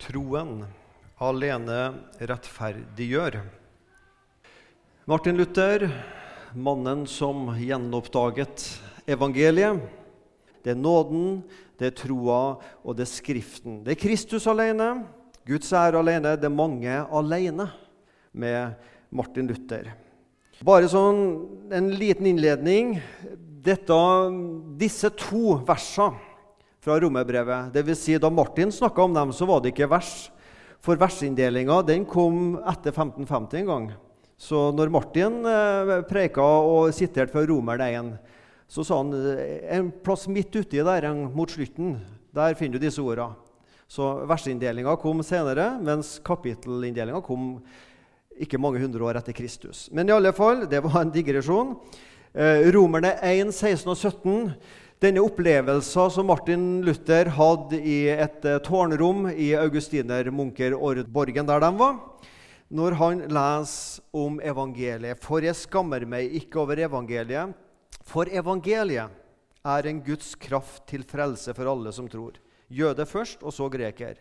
Troen alene rettferdiggjør. Martin Luther, mannen som gjenoppdaget evangeliet. Det er nåden, det er troa, og det er Skriften. Det er Kristus alene, Guds ære alene. Det er mange alene med Martin Luther. Bare sånn en liten innledning. Dette, disse to versene fra romerbrevet, dvs. Si da Martin snakka om dem, så var det ikke vers. For versinndelinga kom etter 1550 en gang. Så når Martin eh, preika og siterte fra Romerne 1, så sa han eh, en plass midt uti der mot slutten, der finner du disse orda. Så versinndelinga kom senere, mens kapittelinndelinga kom ikke mange hundre år etter Kristus. Men i alle fall, det var en digresjon. Eh, Romerne 1, 16 og 17 denne opplevelsen som Martin Luther hadde i et eh, tårnrom i augustinermunkerborgen der de var, når han leser om evangeliet. For jeg skammer meg ikke over evangeliet, for evangeliet er en Guds kraft til frelse for alle som tror. Jøde først, og så greker.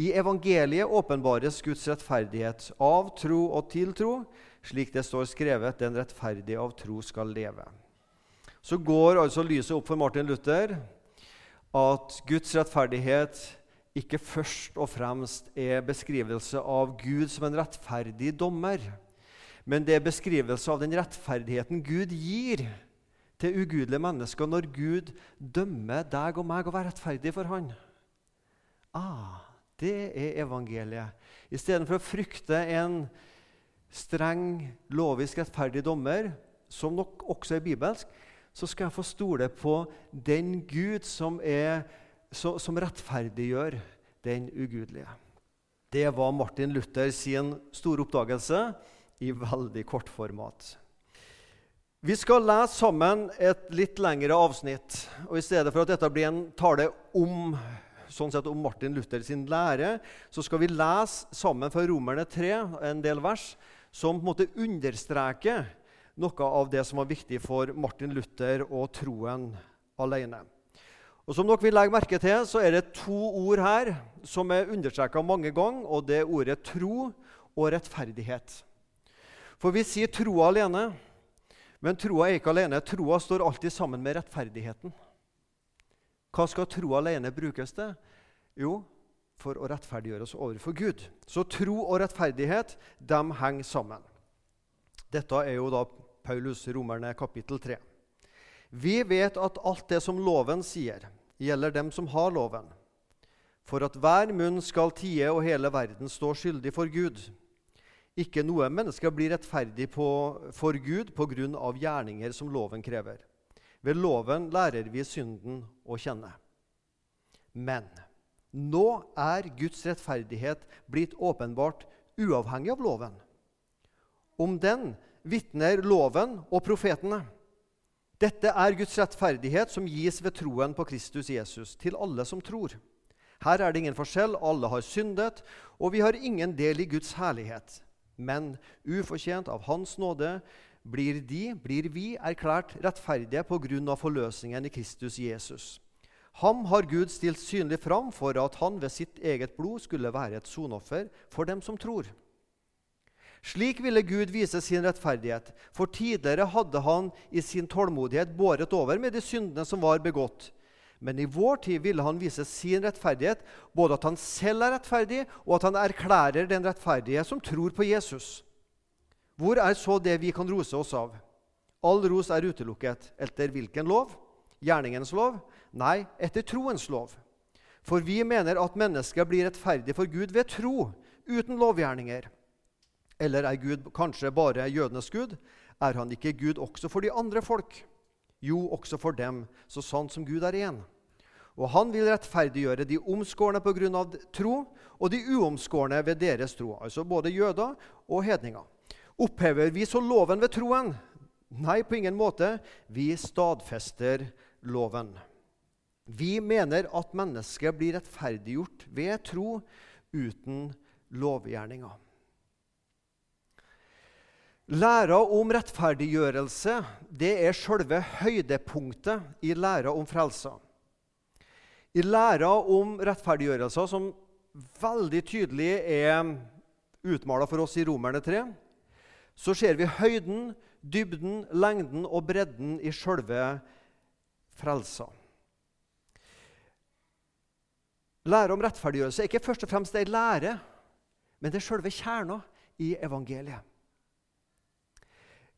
I evangeliet åpenbares Guds rettferdighet av tro og til tro, slik det står skrevet, den rettferdige av tro skal leve så går altså lyset opp for Martin Luther at Guds rettferdighet ikke først og fremst er beskrivelse av Gud som en rettferdig dommer, men det er beskrivelse av den rettferdigheten Gud gir til ugudelige mennesker når Gud dømmer deg og meg å være rettferdig for Han. Ah, det er evangeliet. Istedenfor å frykte en streng, lovisk rettferdig dommer, som nok også er bibelsk, så skal jeg få stole på den Gud som, er, som rettferdiggjør den ugudelige. Det var Martin Luther sin store oppdagelse i veldig kort format. Vi skal lese sammen et litt lengre avsnitt. og I stedet for at dette blir en tale om, sånn sett om Martin Luther sin lære, så skal vi lese sammen fra Romerne 3 en del vers som på en måte understreker noe av det som var viktig for Martin Luther og troen alene. Og Som dere vil legge merke til, så er det to ord her som er understreka mange ganger, og det er ordet tro og rettferdighet. For vi sier troa alene, men troa er ikke alene. Troa står alltid sammen med rettferdigheten. Hva skal tro alene brukes til? Jo, for å rettferdiggjøre oss overfor Gud. Så tro og rettferdighet de henger sammen. Dette er jo da Paulus, Romerne kapittel 3. Vi vet at alt det som loven sier, gjelder dem som har loven. For at hver munn skal tie og hele verden stå skyldig for Gud. Ikke noe menneske blir rettferdig på, for Gud på grunn av gjerninger som loven krever. Ved loven lærer vi synden å kjenne. Men nå er Guds rettferdighet blitt åpenbart uavhengig av loven. Om den vitner loven og profetene. Dette er Guds rettferdighet som gis ved troen på Kristus Jesus, til alle som tror. Her er det ingen forskjell, alle har syndet, og vi har ingen del i Guds herlighet. Men ufortjent av Hans nåde blir de, blir vi, erklært rettferdige på grunn av forløsningen i Kristus Jesus. Ham har Gud stilt synlig fram for at han ved sitt eget blod skulle være et sonoffer for dem som tror. Slik ville Gud vise sin rettferdighet, for tidligere hadde han i sin tålmodighet båret over med de syndene som var begått. Men i vår tid ville han vise sin rettferdighet, både at han selv er rettferdig, og at han erklærer den rettferdige som tror på Jesus. Hvor er så det vi kan rose oss av? All ros er utelukket. Etter hvilken lov? Gjerningens lov? Nei, etter troens lov. For vi mener at mennesket blir rettferdig for Gud ved tro, uten lovgjerninger. Eller er Gud kanskje bare jødenes gud? Er han ikke Gud også for de andre folk? Jo, også for dem, så sant som Gud er én. Og han vil rettferdiggjøre de omskårne pga. tro, og de uomskårne ved deres tro. Altså både jøder og hedninger. Opphever vi så loven ved troen? Nei, på ingen måte. Vi stadfester loven. Vi mener at mennesket blir rettferdiggjort ved tro uten lovgjerninger. Læra om rettferdiggjørelse det er selve høydepunktet i læra om frelsa. I læra om rettferdiggjørelse, som veldig tydelig er utmala for oss i Romerne 3, så ser vi høyden, dybden, lengden og bredden i selve frelsa. Lære om rettferdiggjørelse er ikke først og fremst ei lære, men det er selve kjerna i evangeliet.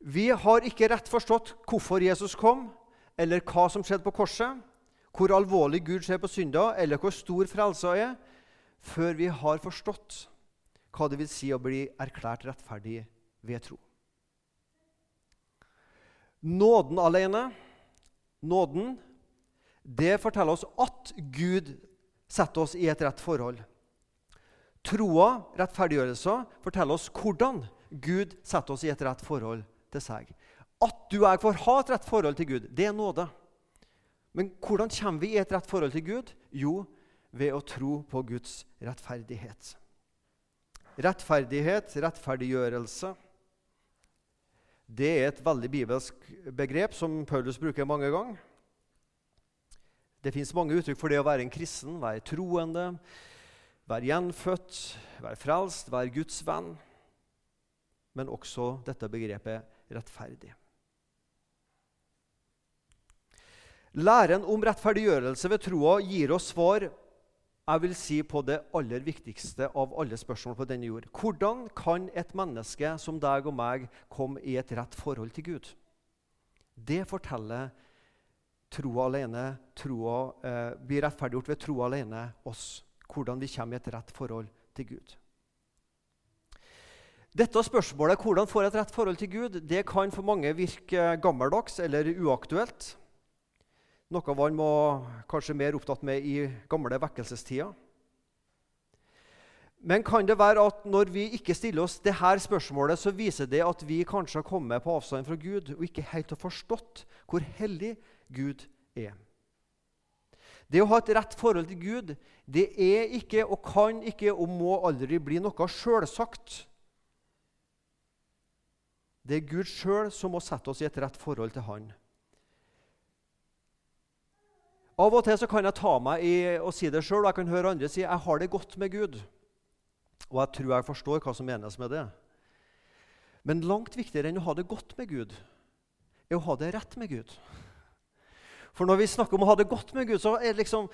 Vi har ikke rett forstått hvorfor Jesus kom, eller hva som skjedde på korset, hvor alvorlig Gud ser på synda, eller hvor stor frelsa er, før vi har forstått hva det vil si å bli erklært rettferdig ved tro. Nåden alene, nåden, det forteller oss at Gud setter oss i et rett forhold. Troa, rettferdiggjørelsen, forteller oss hvordan Gud setter oss i et rett forhold til seg. At du og jeg får ha et rett forhold til Gud, det er nåde. Men hvordan kommer vi i et rett forhold til Gud? Jo, ved å tro på Guds rettferdighet. Rettferdighet, rettferdiggjørelse, det er et veldig bibelsk begrep som Paulus bruker mange ganger. Det fins mange uttrykk for det å være en kristen, være troende, være gjenfødt, være frelst, være Guds venn. Men også dette begrepet rettferdig. Læren om rettferdiggjørelse ved troa gir oss svar jeg vil si på det aller viktigste av alle spørsmål på denne jord. Hvordan kan et menneske som deg og meg komme i et rett forhold til Gud? Det forteller troa alene, troa, eh, blir rettferdiggjort ved troa alene oss. Hvordan vi kommer i et rett forhold til Gud. Dette spørsmålet hvordan får jeg et rett forhold til Gud, det kan for mange virke gammeldags eller uaktuelt. Noe man må kanskje mer opptatt med i gamle vekkelsestider. Men kan det være at når vi ikke stiller oss det her spørsmålet, så viser det at vi kanskje har kommet på avstand fra Gud og ikke helt har forstått hvor hellig Gud er? Det å ha et rett forhold til Gud det er ikke og kan ikke og må aldri bli noe sjølsagt. Det er Gud sjøl som må sette oss i et rett forhold til Han. Av og til så kan jeg ta meg i å si det sjøl, og jeg kan høre andre si jeg har det godt med Gud. Og jeg tror jeg forstår hva som menes med det. Men langt viktigere enn å ha det godt med Gud, er å ha det rett med Gud. For når vi snakker om å ha det godt med Gud, så er det liksom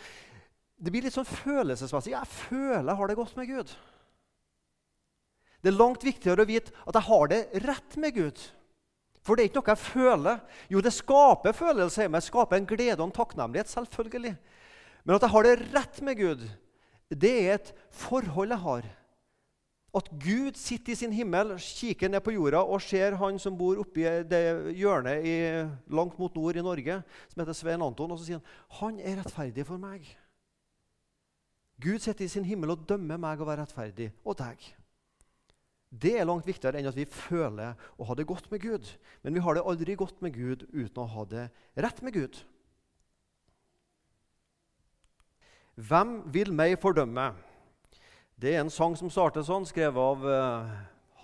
Det blir litt sånn følelsesmessig. Jeg føler jeg har det godt med Gud. Det er langt viktigere å vite at jeg har det rett med Gud. For det er ikke noe jeg føler. Jo, det skaper følelser i meg, skaper en glede og en takknemlighet. selvfølgelig. Men at jeg har det rett med Gud, det er et forhold jeg har. At Gud sitter i sin himmel, kikker ned på jorda og ser han som bor oppi det hjørnet i, langt mot nord i Norge, som heter Svein Anton, og så sier han han er rettferdig for meg. Gud sitter i sin himmel og dømmer meg å være rettferdig, og deg. Det er langt viktigere enn at vi føler å ha det godt med Gud. Men vi har det aldri godt med Gud uten å ha det rett med Gud. Hvem vil meg fordømme? Det er en sang som starter sånn, skrevet av uh,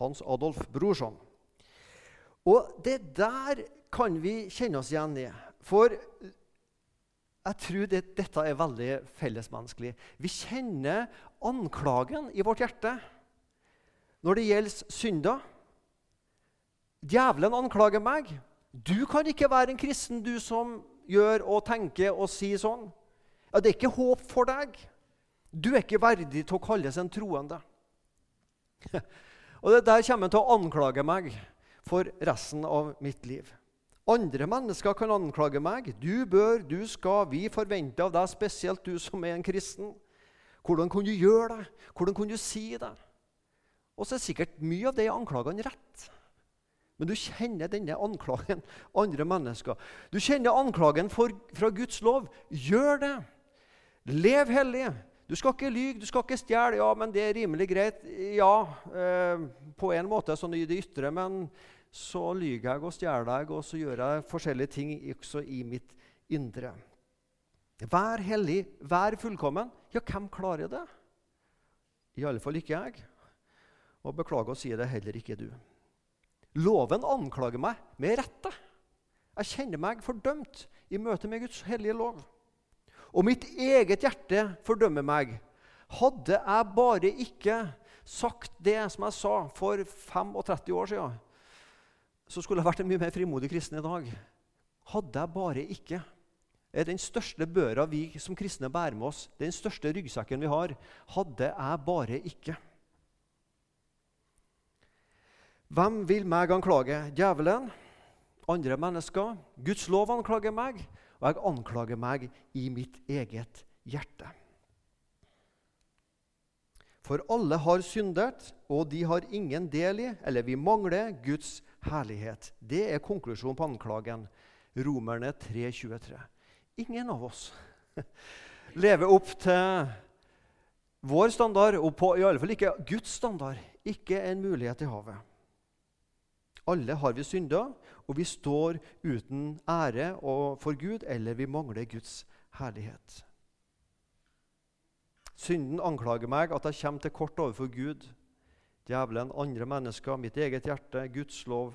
Hans Adolf Brorson. Og det der kan vi kjenne oss igjen i. For jeg tror det, dette er veldig fellesmenneskelig. Vi kjenner anklagen i vårt hjerte når det gjelder synder. Djevelen anklager meg. Du kan ikke være en kristen, du som gjør og tenker og sier sånn. Ja, Det er ikke håp for deg. Du er ikke verdig til å kalles en troende. og det Der kommer han til å anklage meg for resten av mitt liv. Andre mennesker kan anklage meg. Du bør, du skal, vi forventer av deg, spesielt du som er en kristen. Hvordan kan du gjøre det? Hvordan kan du si det? Og så er sikkert mye av det anklagene rett. Men du kjenner denne anklagen andre mennesker. Du kjenner anklagen for, fra Guds lov. Gjør det! Lev hellig. Du skal ikke lyge, du skal ikke stjele. Ja, men det er rimelig greit. Ja, eh, på en måte sånn i det ytre, men så lyver jeg og stjeler jeg, og så gjør jeg forskjellige ting også i mitt indre. Vær hellig, vær fullkommen. Ja, hvem klarer det? I alle fall ikke jeg. Og beklager å si det, heller ikke du. Loven anklager meg med rette. Jeg kjenner meg fordømt i møte med Guds hellige lov. Og mitt eget hjerte fordømmer meg. Hadde jeg bare ikke sagt det som jeg sa for 35 år siden, så skulle jeg vært en mye mer frimodig kristen i dag. Hadde jeg bare ikke er den største børa vi som kristne bærer med oss, den største ryggsekken vi har. Hadde jeg bare ikke. Hvem vil meg anklage? Djevelen? Andre mennesker? Guds lov anklager meg, og jeg anklager meg i mitt eget hjerte. For alle har syndet, og de har ingen del i, eller vi mangler, Guds herlighet. Det er konklusjonen på anklagen. Romerne 3,23. Ingen av oss lever opp til vår standard, og på, i alle fall ikke Guds standard. Ikke en mulighet i havet. Alle har vi synda, og vi står uten ære for Gud, eller vi mangler Guds herlighet. Synden anklager meg at jeg kommer til kort overfor Gud, djevelen, andre mennesker, mitt eget hjerte, Guds lov.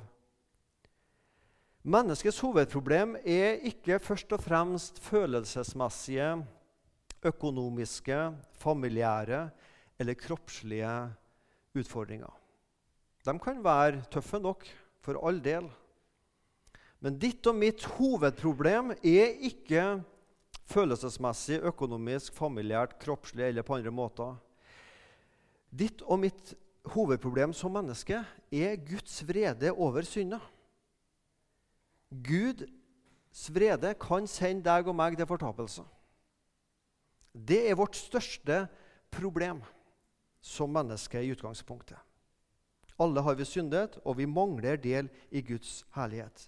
Menneskets hovedproblem er ikke først og fremst følelsesmessige, økonomiske, familiære eller kroppslige utfordringer. De kan være tøffe nok, for all del. Men ditt og mitt hovedproblem er ikke følelsesmessig, økonomisk, familiært, kroppslig eller på andre måter. Ditt og mitt hovedproblem som menneske er Guds vrede over synda. Guds vrede kan sende deg og meg til fortapelse. Det er vårt største problem som menneske i utgangspunktet. Alle har vi syndet, og vi mangler del i Guds herlighet.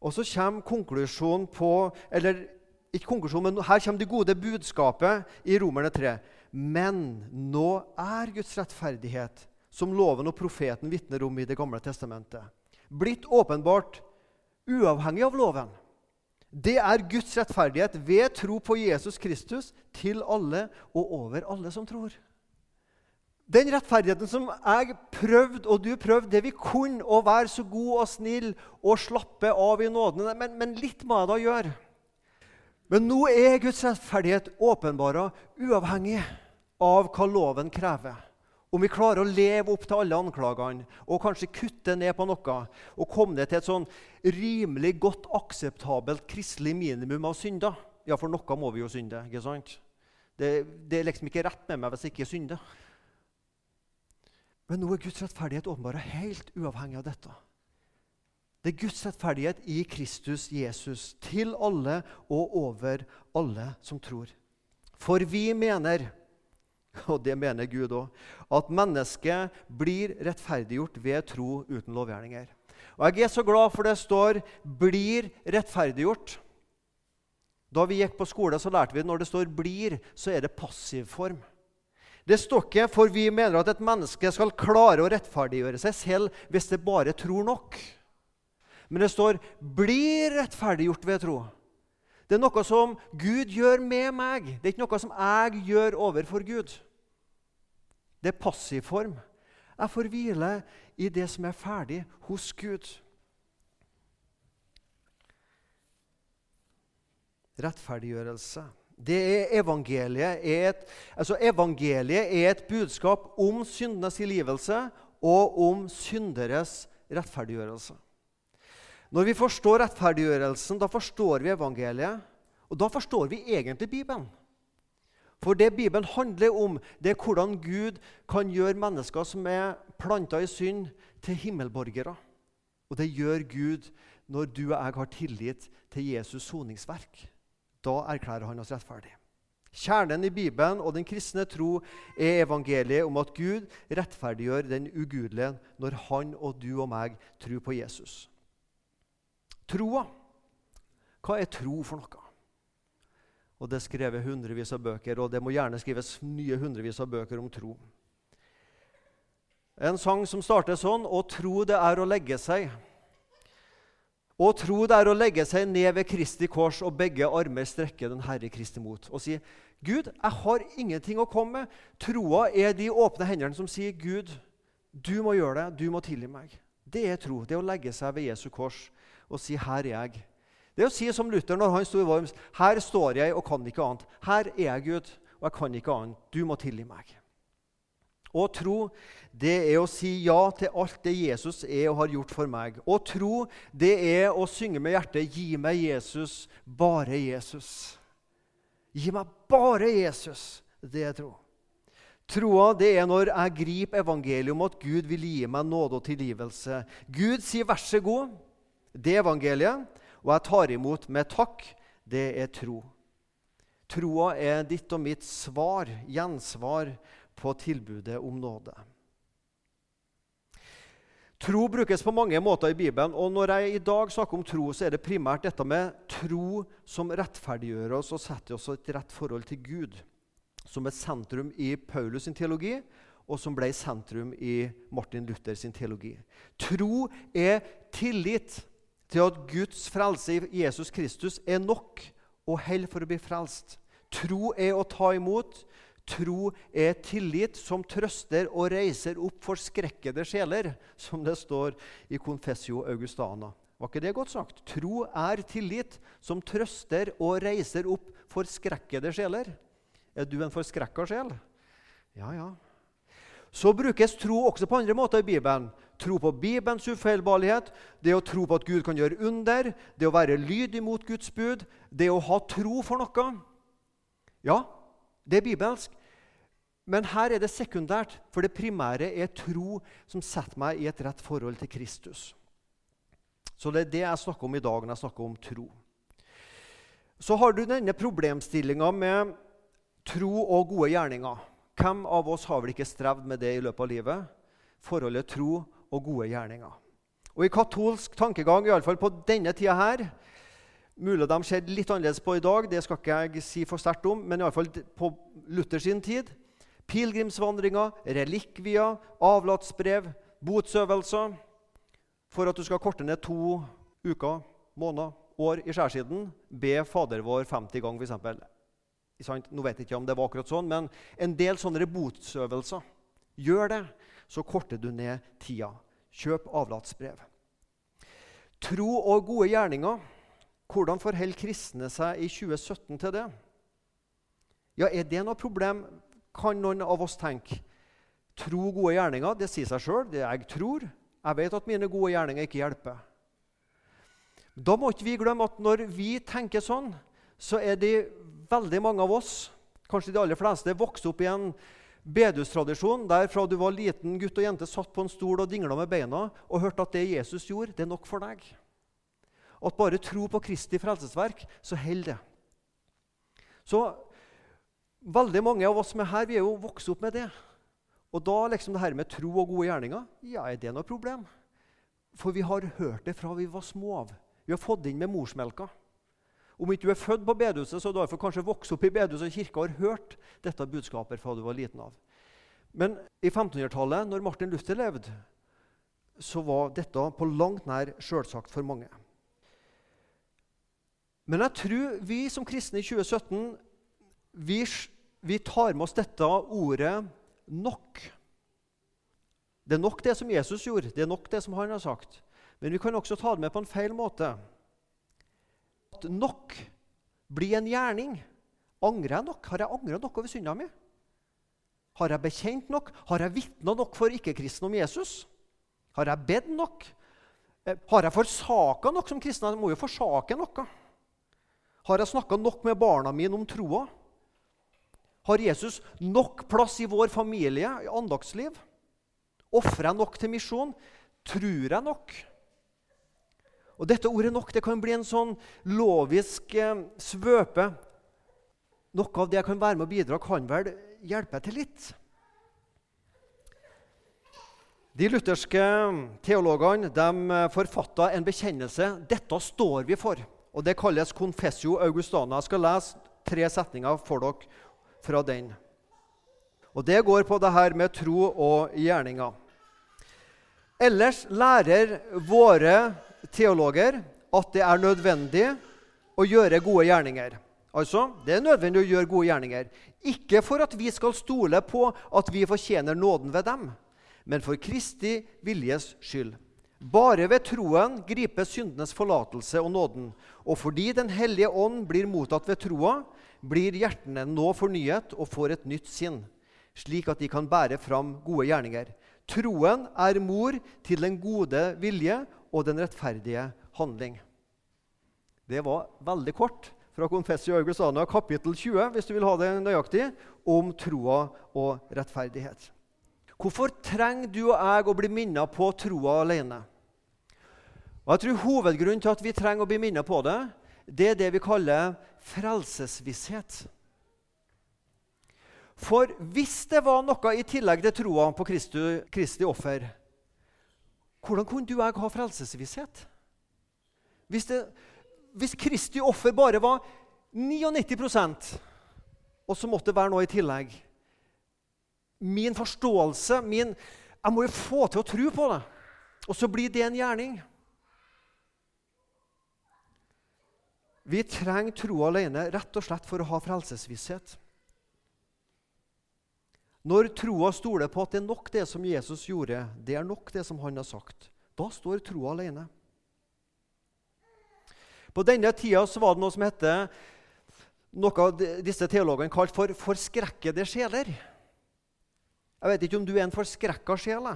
Og så kommer konklusjonen på Eller ikke konklusjonen, men her kommer det gode budskapet i Romerne 3. Men nå er Guds rettferdighet, som loven og profeten vitner om i Det gamle testamentet, blitt åpenbart uavhengig av loven. Det er Guds rettferdighet ved tro på Jesus Kristus til alle og over alle som tror. Den rettferdigheten som jeg prøvde, og du prøvde, det vi kunne, å være så god og snill og slappe av i nåden Men, men litt må jeg da gjøre. Men nå er Guds rettferdighet åpenbara uavhengig av hva loven krever. Om vi klarer å leve opp til alle anklagene og kanskje kutte ned på noe og komme ned til et sånn rimelig godt akseptabelt kristelig minimum av synder Ja, for noe må vi jo synde. ikke sant? Det, det er liksom ikke rett med meg hvis jeg ikke synder. Men nå er Guds rettferdighet åpenbart helt uavhengig av dette. Det er Guds rettferdighet i Kristus Jesus til alle og over alle som tror. For vi mener, og det mener Gud òg, at mennesket blir rettferdiggjort ved tro uten lovgjerninger. Og Jeg er så glad for det står 'blir rettferdiggjort'. Da vi gikk på skole, så lærte vi at når det står 'blir', så er det passivform. Det står ikke for vi mener at et menneske skal klare å rettferdiggjøre seg selv hvis det bare tror nok. Men det står 'blir rettferdiggjort ved tro'. Det er noe som Gud gjør med meg. Det er ikke noe som jeg gjør overfor Gud. Det er passiv form. Jeg får hvile i det som er ferdig hos Gud. Rettferdiggjørelse. Det er evangeliet, er et, altså evangeliet er et budskap om syndenes tilgivelse og om synderes rettferdiggjørelse. Når vi forstår rettferdiggjørelsen, da forstår vi evangeliet. Og da forstår vi egentlig Bibelen. For det Bibelen handler om, det er hvordan Gud kan gjøre mennesker som er planta i synd, til himmelborgere. Og det gjør Gud når du og jeg har tillit til Jesus' soningsverk. Da erklærer han oss rettferdig. Kjernen i Bibelen og den kristne tro er evangeliet om at Gud rettferdiggjør den ugudelige når han og du og meg tror på Jesus. Troa. Hva er tro for noe? Og Det er skrevet hundrevis av bøker, og det må gjerne skrives nye hundrevis av bøker om tro. En sang som starter sånn Å tro det er å legge seg. Å tro det er å legge seg ned ved Kristi kors og begge armer strekke den Herre Kristi mot og si Gud, jeg har ingenting å komme med. Troa er de åpne hendene som sier, Gud, du må gjøre det, du må tilgi meg. Det er tro. Det er å legge seg ved Jesu kors og si 'Her er jeg'. Det er å si som Luther når han sto i Worms 'Her står jeg og kan ikke annet'. Her er jeg, Gud, og jeg kan ikke annet. Du må tilgi meg. Å tro, det er å si ja til alt det Jesus er og har gjort for meg. Å tro, det er å synge med hjertet 'Gi meg Jesus, bare Jesus'. Gi meg bare Jesus. Det er tro. Troa det er når jeg griper evangeliet om at Gud vil gi meg nåde og tilgivelse. Gud sier 'vær så god'. Det er evangeliet. Og jeg tar imot med takk. Det er tro. Troa er ditt og mitt svar, gjensvar, på tilbudet om nåde. Tro brukes på mange måter i Bibelen. og Når jeg i dag snakker om tro, så er det primært dette med tro som rettferdiggjør oss og setter oss i et rett forhold til Gud, som er sentrum i Paulus sin teologi, og som ble sentrum i Martin Luther sin teologi. Tro er tillit til at Guds frelse i Jesus Kristus er nok og holder for å bli frelst. Tro er å ta imot. Tro er tillit som trøster og reiser opp forskrekkede sjeler, som det står i Confessio Augustana. Var ikke det godt sagt? Tro er tillit som trøster og reiser opp forskrekkede sjeler. Er du en forskrekka sjel? Ja, ja. Så brukes tro også på andre måter i Bibelen. Tro på Bibelens ufeilbarlighet, det å tro på at Gud kan gjøre under, det å være lydig mot Guds bud, det å ha tro for noe. Ja, det er bibelsk. Men her er det sekundært, for det primære er tro som setter meg i et rett forhold til Kristus. Så det er det jeg snakker om i dag når jeg snakker om tro. Så har du denne problemstillinga med tro og gode gjerninger. Hvem av oss har vel ikke strevd med det i løpet av livet? Forholdet tro og gode gjerninger. Og I katolsk tankegang, i alle fall på denne tida her, Mulig de ser litt annerledes på i dag, det skal ikke jeg si for sterkt om, men i alle fall på Luthers tid pilegrimsvandringer, relikvier, avlatsbrev, botsøvelser For at du skal korte ned to uker, måneder, år i skjærsiden, be Fader vår 50 ganger, f.eks. Nå vet jeg ikke om det var akkurat sånn, men en del sånne botsøvelser. Gjør det, så korter du ned tida. Kjøp avlatsbrev. Tro og gode gjerninger. Hvordan forholder kristne seg i 2017 til det? Ja, Er det noe problem kan noen av oss tenke. Tro gode gjerninger, det sier seg sjøl. Det jeg tror. Jeg vet at mine gode gjerninger ikke hjelper. Da må ikke vi glemme at når vi tenker sånn, så er det veldig mange av oss, kanskje de aller fleste, vokst opp i en bedustradisjon der fra du var liten gutt og jente satt på en stol og dingla med beina og hørte at det Jesus gjorde, det er nok for deg. At bare tro på Kristi frelsesverk, så holder det. Så Veldig mange av oss som er her, vi er jo vokst opp med det. Og da liksom det her med tro og gode gjerninger ja, er det noe problem? For vi har hørt det fra vi var små av. Vi har fått det inn med morsmelka. Om ikke du er født på bedehuset, så har du kanskje vokst opp i bedehuset og kirka har hørt dette budskapet fra du var liten av. Men i 1500-tallet, når Martin Luther levde, så var dette på langt nær sjølsagt for mange. Men jeg tror vi som kristne i 2017 vi, vi tar med oss dette ordet 'nok'. Det er nok det som Jesus gjorde, det er nok det som han har sagt. Men vi kan også ta det med på en feil måte. At nok blir en gjerning. Angrer jeg nok? Har jeg angra nok over synda mi? Har jeg bekjent nok? Har jeg vitna nok for ikke-kristne om Jesus? Har jeg bedt nok? Eh, har jeg forsaka nok som kristen? Jeg må jo forsake noe. Har jeg snakka nok med barna mine om troa? Har Jesus nok plass i vår familie, i andaktsliv? Ofrer jeg nok til misjon? Tror jeg nok? Og Dette ordet 'nok' det kan bli en sånn lovisk eh, svøpe. Noe av det jeg kan være med og bidra, kan vel hjelpe til litt. De lutherske teologene de eh, forfatta en bekjennelse. Dette står vi for. Og Det kalles Confessio Augustana. Jeg skal lese tre setninger for dere fra den. Og Det går på det her med tro og gjerninger. Ellers lærer våre teologer at det er nødvendig å gjøre gode gjerninger. Altså, Det er nødvendig å gjøre gode gjerninger. Ikke for at vi skal stole på at vi fortjener nåden ved dem, men for Kristi viljes skyld. Bare ved troen gripes syndenes forlatelse og nåden. Og fordi Den hellige ånd blir mottatt ved troa, blir hjertene nå fornyet og får et nytt sinn, slik at de kan bære fram gode gjerninger. Troen er mor til den gode vilje og den rettferdige handling. Det var veldig kort fra Confessio Augustana, kapittel 20, hvis du vil ha det nøyaktig, om troa og rettferdighet. Hvorfor trenger du og jeg å bli minnet på troa alene? Og jeg tror Hovedgrunnen til at vi trenger å bli minnet på det, det er det vi kaller frelsesvisshet. For hvis det var noe i tillegg til troa på Kristi, Kristi offer, hvordan kunne du og jeg ha frelsesvisshet? Hvis, det, hvis Kristi offer bare var 99% og så måtte det være noe i tillegg Min forståelse min, Jeg må jo få til å tro på det. Og så blir det en gjerning. Vi trenger tro alene rett og slett for å ha frelsesvisshet. Når troa stoler på at det er nok det som Jesus gjorde, det er nok det som han har sagt, da står troa alene. På denne tida var det noe som hette, noe disse teologene kalt for 'forskrekkede sjeler'. Jeg vet ikke om du er en forskrekka sjel,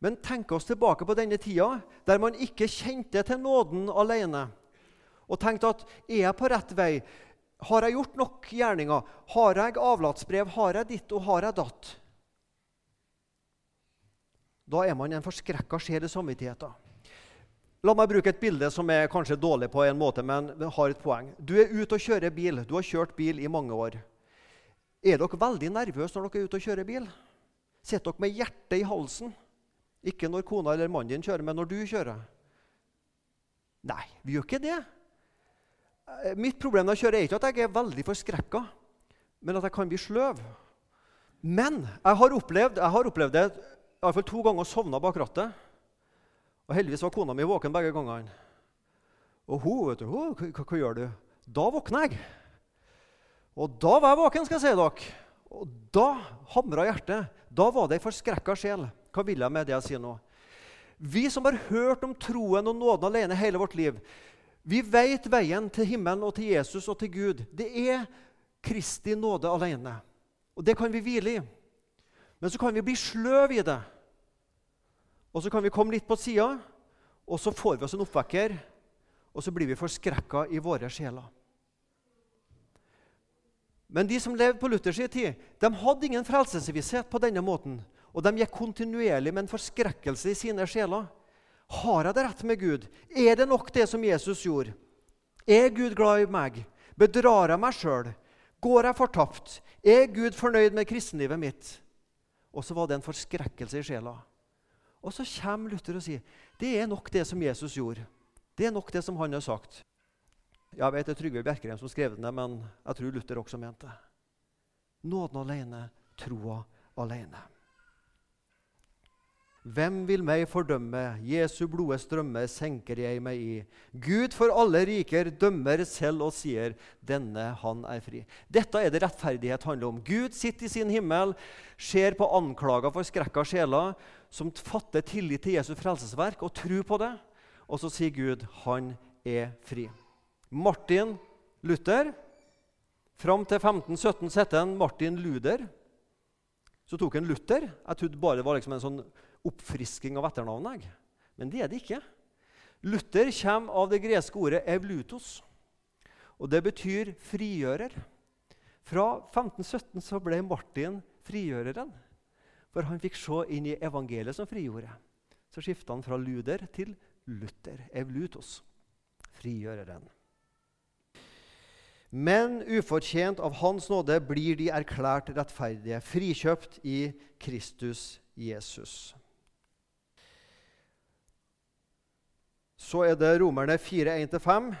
men tenk oss tilbake på denne tida der man ikke kjente til nåden alene og tenkte at er jeg på rett vei? Har jeg gjort nok gjerninger? Har jeg avlatsbrev? Har jeg ditt og har jeg datt? Da er man en forskrekka sjel i samvittigheten. La meg bruke et bilde som er kanskje dårlig på en måte, men har et poeng. Du er ute og kjører bil. Du har kjørt bil i mange år. Er dere veldig nervøse når dere er ute og kjører bil? Sitter dere med hjertet i halsen? Ikke når kona eller mannen din kjører, men når du kjører? Nei, vi gjør ikke det. Eh, mitt problem når jeg kjører, er ikke at jeg er veldig forskrekka, men at jeg kan bli sløv. Men jeg har opplevd, jeg har opplevd det i hvert fall to ganger sovna bak rattet. Og heldigvis var kona mi våken begge gangene. Og hun, vet du, hun, hva, hva, gjør du? Da våkner jeg. Og da var jeg våken, skal jeg si dere. Og da hamra hjertet. Da var det ei forskrekka sjel. Hva vil jeg med det jeg sier nå? Vi som har hørt om troen og nåden alene hele vårt liv, vi vet veien til himmelen og til Jesus og til Gud. Det er Kristi nåde alene. Og det kan vi hvile i. Men så kan vi bli sløv i det. Og så kan vi komme litt på sida, og så får vi oss en oppvekker, og så blir vi forskrekka i våre sjeler. Men de som levde på Luthers tid, de hadde ingen frelsesvisshet på denne måten. Og de gikk kontinuerlig med en forskrekkelse i sine sjeler. Har jeg det rett med Gud? Er det nok det som Jesus gjorde? Er Gud glad i meg? Bedrar jeg meg sjøl? Går jeg fortapt? Er Gud fornøyd med kristenlivet mitt? Og så var det en forskrekkelse i sjela. Og så kommer Luther og sier det er nok det som Jesus gjorde. Det er nok det som han har sagt. Jeg vet det er Trygve Bjerkrheim som skrev den, men jeg tror Luther også mente det. Nåden alene, troa alene. Hvem vil meg fordømme? Jesu blode strømmer senker jeg meg i. Gud for alle riker dømmer selv og sier, denne han er fri. Dette er det rettferdighet handler om. Gud sitter i sin himmel, ser på anklager for skrekka sjeler, som fatter tillit til Jesu frelsesverk og tror på det. Og så sier Gud, han er fri. Martin Luther Fram til 1517 het han Martin Luder. Så tok han Luther. Jeg trodde bare det var liksom en sånn oppfrisking av etternavnet. Men det er det ikke. Luther kommer av det greske ordet 'evlutos'. Og det betyr frigjører. Fra 1517 så ble Martin frigjøreren. For han fikk se inn i evangeliet som frigjorde. Så skifta han fra Luder til Luther. Evlutos. Frigjøreren. Men ufortjent av Hans nåde blir de erklært rettferdige, frikjøpt i Kristus Jesus. Så er det Romerne 4, 1-5.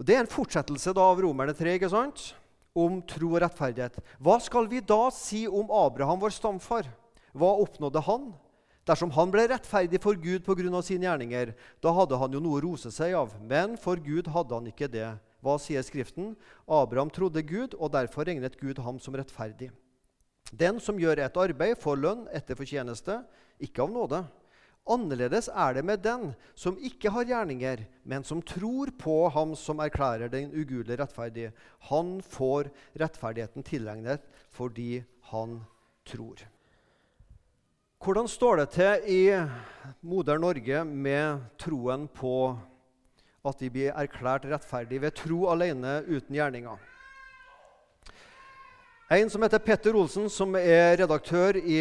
Det er en fortsettelse av Romerne 3 ikke sant? om tro og rettferdighet. Hva skal vi da si om Abraham, vår stamfar? Hva oppnådde han? Dersom han ble rettferdig for Gud pga. sine gjerninger, da hadde han jo noe å rose seg av. Men for Gud hadde han ikke det. Hva sier Skriften? Abraham trodde Gud, og derfor regnet Gud ham som rettferdig. Den som gjør et arbeid, får lønn etter fortjeneste, ikke av nåde. Annerledes er det med den som ikke har gjerninger, men som tror på ham som erklærer den ugudelige rettferdige. Han får rettferdigheten tilegnet fordi han tror. Hvordan står det til i moder Norge med troen på at vi blir erklært rettferdige ved tro alene uten gjerninger? En som heter Petter Olsen, som er redaktør i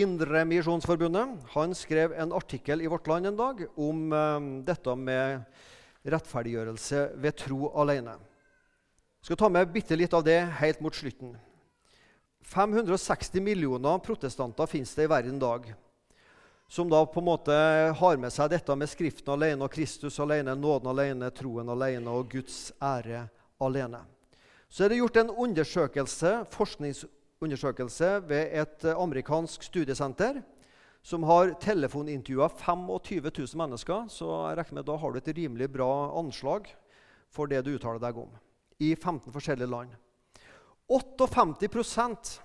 Indremisjonsforbundet, han skrev en artikkel i Vårt Land en dag om um, dette med rettferdiggjørelse ved tro alene. Jeg skal ta med bitte litt av det helt mot slutten. 560 millioner protestanter finnes det i verden i dag. Som da på en måte har med seg dette med Skriften alene og Kristus alene, nåden alene, troen alene og Guds ære alene. Så er det gjort en undersøkelse, forskningsundersøkelse ved et amerikansk studiesenter som har telefonintervjua 25 000 mennesker. Så jeg regner med da har du et rimelig bra anslag for det du uttaler deg om. I 15 forskjellige land. 58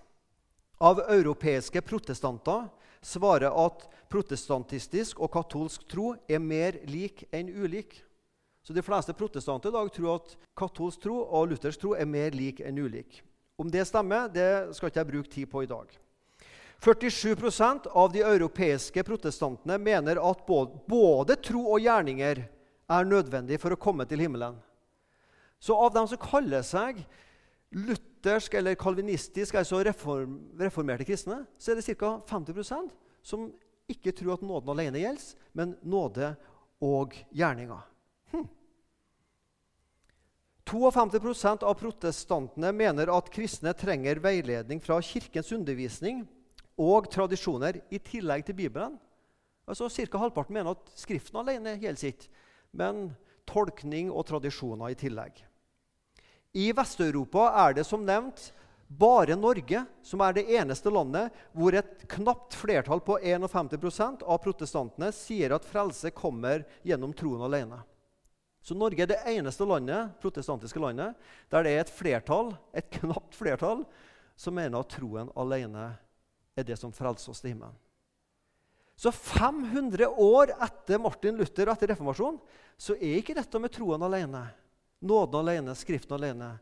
av europeiske protestanter svarer at protestantistisk og katolsk tro er mer lik enn ulik. Så De fleste protestanter i dag tror at katolsk tro og luthersk tro er mer lik enn ulik. Om det stemmer, det skal ikke jeg bruke tid på i dag. 47% av de europeiske protestantene mener at både, tro og gjerninger er nødvendig for å komme til himmelen. Så av dem som kaller seg luthersk eller kalvinistisk, altså reform, reformerte kristne, så er det ca. 50% som ikke tror at nåden alene gjelder, men nåde og gjerninger. 52% av protestantene mener at kristne trenger veiledning fra kirkens undervisning og tradisjoner i tillegg til Bibelen. Altså Ca. halvparten mener at Skriften alene gjelder sitt, men tolkning og tradisjoner i tillegg. I Vest-Europa er det som nevnt bare Norge som er det eneste landet hvor et knapt flertall på 51% av protestantene sier at frelse kommer gjennom troen alene. Så Norge er det eneste landet, protestantiske landet der det er et flertall, et knapt flertall som mener at troen alene er det som frelser oss til himmelen. Så 500 år etter Martin Luther og etter reformasjonen så er ikke dette med troen alene, nåden alene, Skriften alene,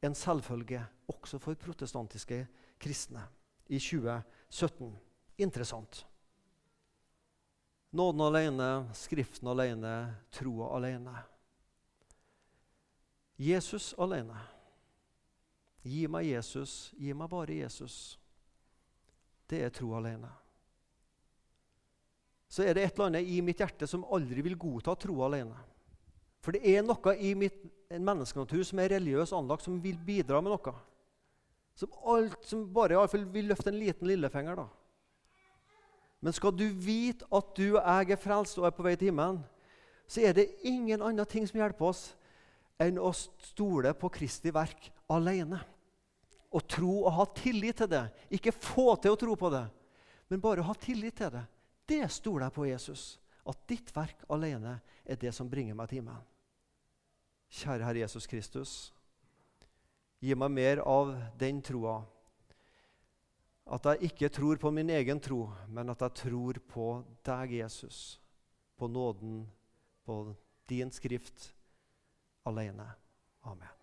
en selvfølge også for protestantiske kristne i 2017. Interessant. Nåden alene, Skriften alene, troa alene. Jesus alene. Gi meg Jesus, gi meg bare Jesus. Det er tro alene. Så er det et eller annet i mitt hjerte som aldri vil godta tro alene. For det er noe i mitt, en menneskenatur som er religiøs anlagt, som vil bidra med noe. Som, alt, som bare i fall vil løfte en liten lillefinger. da. Men skal du vite at du og jeg er frelst og er på vei til himmelen, så er det ingen andre ting som hjelper oss enn å stole på Kristi verk alene. Og tro og ha tillit til det. Ikke få til å tro på det, men bare ha tillit til det. Det stoler jeg på Jesus. At ditt verk alene er det som bringer meg til himmelen. Kjære Herre Jesus Kristus, gi meg mer av den troa. At jeg ikke tror på min egen tro, men at jeg tror på deg, Jesus. På nåden, på din skrift alene. Amen.